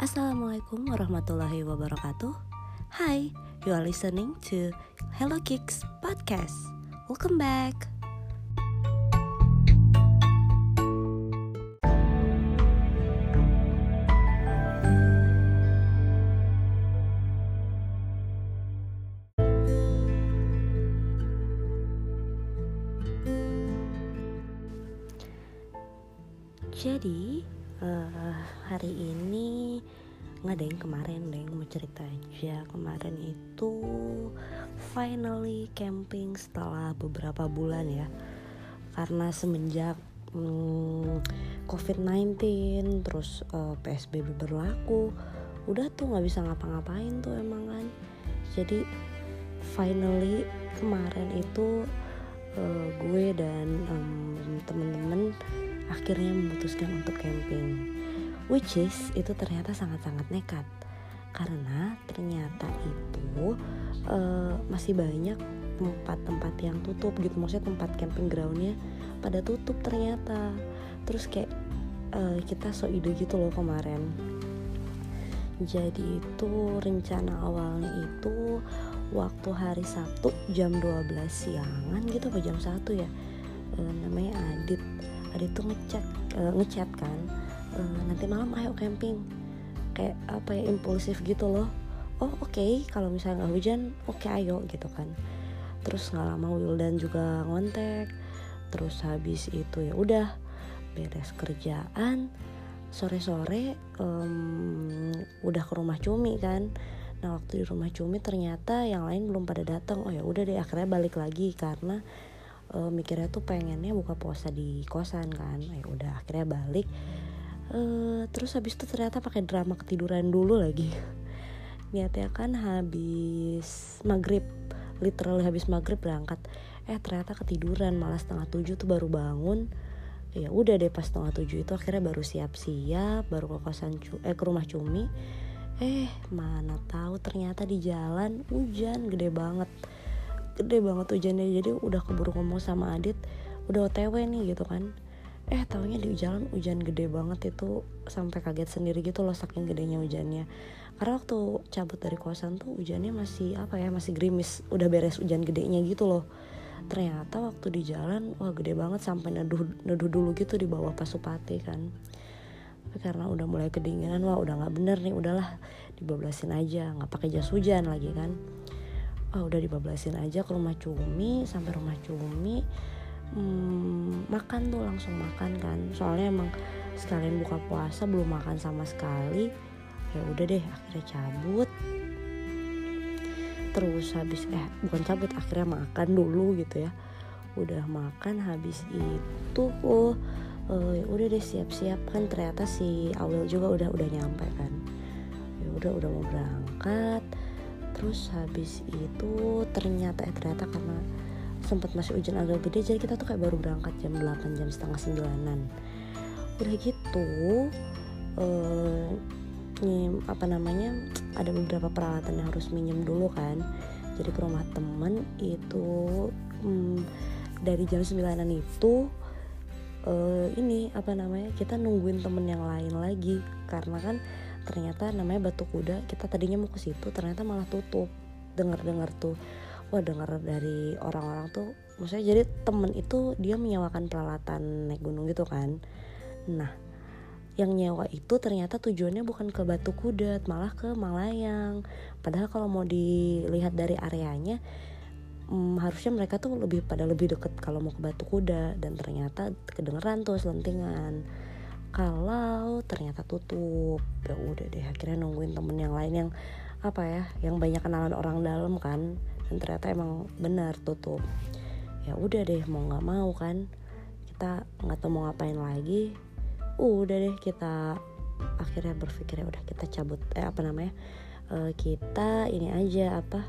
Assalamualaikum warahmatullahi wabarakatuh. Hi, you are listening to Hello Kicks podcast. Welcome back. Jadi uh, hari ini nggak ada yang kemarin deh mau cerita aja. Kemarin itu finally camping setelah beberapa bulan ya. Karena semenjak hmm, covid-19 terus uh, psbb berlaku udah tuh nggak bisa ngapa-ngapain tuh emang kan. Jadi finally kemarin itu uh, gue dan um, temen-temen akhirnya memutuskan untuk camping. Which is itu ternyata sangat-sangat nekat. Karena ternyata itu uh, masih banyak tempat-tempat yang tutup gitu. Maksudnya tempat camping groundnya pada tutup ternyata. Terus kayak uh, kita so ide gitu loh kemarin. Jadi itu rencana awalnya itu waktu hari Sabtu jam 12 siangan gitu apa jam 1 ya? E, namanya Adit Adit tuh ngechat e, ngechat kan uh, nanti malam ayo camping. Kayak apa ya impulsif gitu loh. Oh oke okay, kalau misalnya nggak hujan oke okay, ayo gitu kan. Terus nggak lama Wildan juga ngontek. Terus habis itu ya udah beres kerjaan. Sore-sore um, udah ke rumah Cumi kan. Nah waktu di rumah Cumi ternyata yang lain belum pada datang. Oh ya udah deh akhirnya balik lagi karena uh, mikirnya tuh pengennya buka puasa di kosan kan. Ya udah akhirnya balik. Uh, terus habis itu ternyata pakai drama ketiduran dulu lagi. Niatnya kan habis maghrib literally habis maghrib berangkat. Eh ternyata ketiduran malah setengah tujuh tuh baru bangun. Ya udah deh pas setengah tujuh itu akhirnya baru siap-siap baru ke kosan eh ke rumah cumi. Eh mana tahu ternyata di jalan hujan gede banget gede banget hujannya. Jadi udah keburu ngomong sama Adit udah otw nih gitu kan. Eh taunya di jalan hujan gede banget itu sampai kaget sendiri gitu loh saking gedenya hujannya. Karena waktu cabut dari kosan tuh hujannya masih apa ya masih gerimis udah beres hujan gedenya gitu loh. Ternyata waktu di jalan wah gede banget sampai neduh neduh dulu gitu di bawah pasupati kan. Tapi karena udah mulai kedinginan wah udah nggak bener nih udahlah dibablasin aja nggak pakai jas hujan lagi kan wah udah dibablasin aja ke rumah cumi sampai rumah cumi hmm, makan tuh langsung makan kan. Soalnya emang sekalian buka puasa belum makan sama sekali ya udah deh akhirnya cabut. Terus habis eh bukan cabut akhirnya makan dulu gitu ya. Udah makan habis itu oh uh, udah deh siap-siap kan. Ternyata si Awil juga udah udah nyampe kan. Ya udah udah mau berangkat terus habis itu ternyata eh ternyata karena sempat masih hujan agak gede jadi kita tuh kayak baru berangkat jam 8 jam setengah sembilanan. Udah gitu uh, apa namanya ada beberapa peralatan yang harus minjem dulu kan. Jadi ke rumah temen itu um, dari jam sembilanan itu uh, ini apa namanya kita nungguin temen yang lain lagi. Karena kan ternyata namanya batu kuda kita tadinya mau ke situ ternyata malah tutup. Dengar dengar tuh wah dengar dari orang-orang tuh maksudnya jadi temen itu dia menyewakan peralatan naik gunung gitu kan. Nah yang nyewa itu ternyata tujuannya bukan ke Batu Kuda malah ke Malayang. Padahal kalau mau dilihat dari areanya hmm, harusnya mereka tuh lebih pada lebih deket kalau mau ke Batu Kuda. Dan ternyata kedengeran tuh selentingan kalau ternyata tutup ya udah deh akhirnya nungguin temen yang lain yang apa ya yang banyak kenalan orang dalam kan dan ternyata emang benar tutup. Ya udah deh mau nggak mau kan kita nggak tahu mau ngapain lagi udah deh kita akhirnya berpikir ya udah kita cabut eh apa namanya uh, kita ini aja apa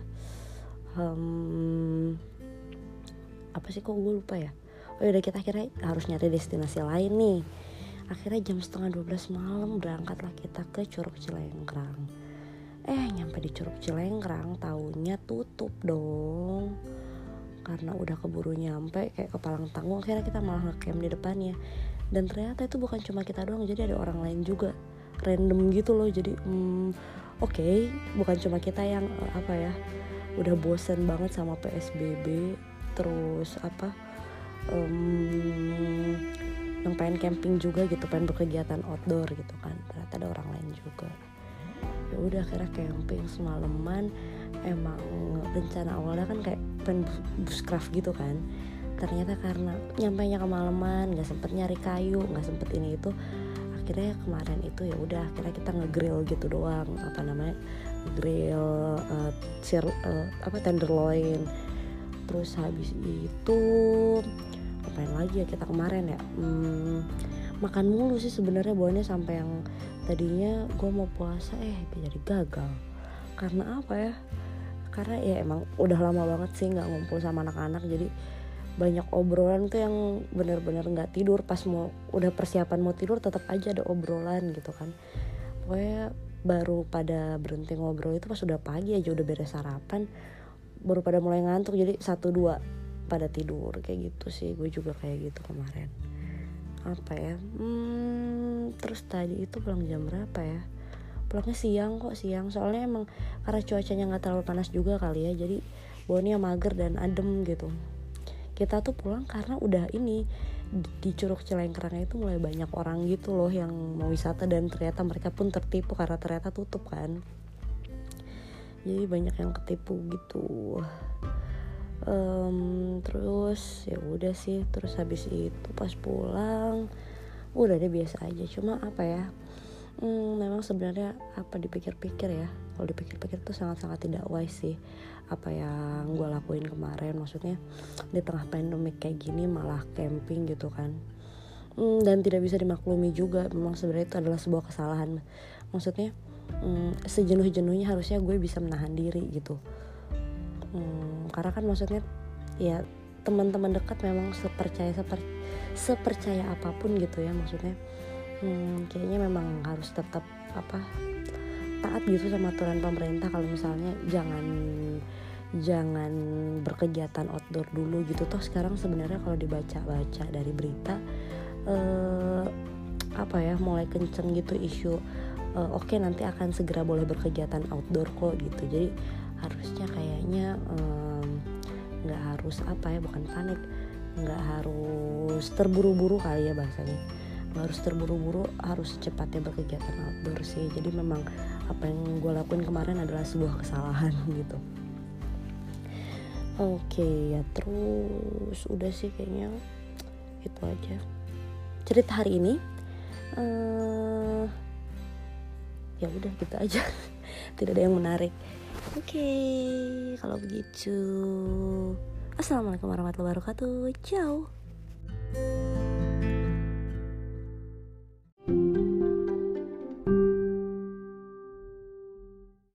um, apa sih kok gue lupa ya? Oh udah kita akhirnya harus nyari destinasi lain nih akhirnya jam setengah 12 malam berangkatlah kita ke Curug Cilengkrang eh nyampe di Curug Cilengkrang tahunya tutup dong. Karena udah keburu nyampe kayak kepalang tanggung akhirnya kita malah ngecamp di depannya. Dan ternyata itu bukan cuma kita doang jadi ada orang lain juga. Random gitu loh jadi hmm, oke okay, bukan cuma kita yang uh, apa ya udah bosen banget sama psbb terus apa um, yang pengen camping juga gitu pengen berkegiatan outdoor gitu kan. Ternyata ada orang lain juga. Ya udah kira camping semalaman. Emang rencana awalnya kan kayak pengen buscraft gitu kan. Ternyata karena nyampe nya kemalaman nggak sempet nyari kayu nggak sempet ini itu akhirnya kemarin itu ya udah akhirnya kita ngegrill gitu doang. Apa namanya? Grill uh, sir, uh, apa tenderloin. Terus habis itu ngapain lagi ya kita kemarin ya? Hmm, makan mulu sih sebenarnya bawanya sampai yang tadinya gue mau puasa eh jadi gagal. Karena apa ya? Karena ya emang udah lama banget sih nggak ngumpul sama anak-anak jadi banyak obrolan tuh yang bener-bener nggak tidur. Pas mau udah persiapan mau tidur tetap aja ada obrolan gitu kan. Pokoknya baru pada berhenti ngobrol itu pas udah pagi aja udah beres sarapan baru pada mulai ngantuk. Jadi satu dua pada tidur kayak gitu sih. Gue juga kayak gitu kemarin. Apa ya? Hmm, terus tadi itu pulang jam berapa ya? Pulangnya siang kok siang. Soalnya emang karena cuacanya nggak terlalu panas juga kali ya. Jadi baunya mager dan adem gitu. Kita tuh pulang karena udah ini di Curug Cilengkrang itu mulai banyak orang gitu loh yang mau wisata dan ternyata mereka pun tertipu karena ternyata tutup kan. Jadi banyak yang ketipu gitu um, terus ya udah sih terus habis itu pas pulang udah deh biasa aja. Cuma apa ya hmm, memang sebenarnya apa dipikir-pikir ya kalau dipikir-pikir tuh sangat-sangat tidak wise sih. Apa yang gue lakuin kemarin maksudnya di tengah pandemik kayak gini malah camping gitu kan. Hmm, dan tidak bisa dimaklumi juga memang sebenarnya itu adalah sebuah kesalahan. Maksudnya hmm, sejenuh-jenuhnya harusnya gue bisa menahan diri gitu hmm, karena kan maksudnya ya teman-teman dekat memang sepercaya seper, sepercaya apa pun gitu ya maksudnya. Hmm, kayaknya memang harus tetap apa taat gitu sama aturan pemerintah kalau misalnya jangan jangan berkegiatan outdoor dulu gitu. Toh sekarang sebenarnya kalau dibaca-baca dari berita eh, apa ya mulai kenceng gitu isu eh, oke okay, nanti akan segera boleh berkegiatan outdoor kok gitu. Jadi harusnya kayaknya nggak um, harus apa ya bukan panik nggak harus terburu-buru kali ya bahasanya. Nggak harus terburu-buru harus cepatnya berkegiatan outdoor sih. Jadi memang apa yang gue lakuin kemarin adalah sebuah kesalahan gitu. Oke ya terus udah sih kayaknya itu aja. Cerita hari ini uh, ya udah gitu aja. Tidak ada yang menarik. Oke kalau begitu. Assalamualaikum warahmatullahi wabarakatuh. Ciao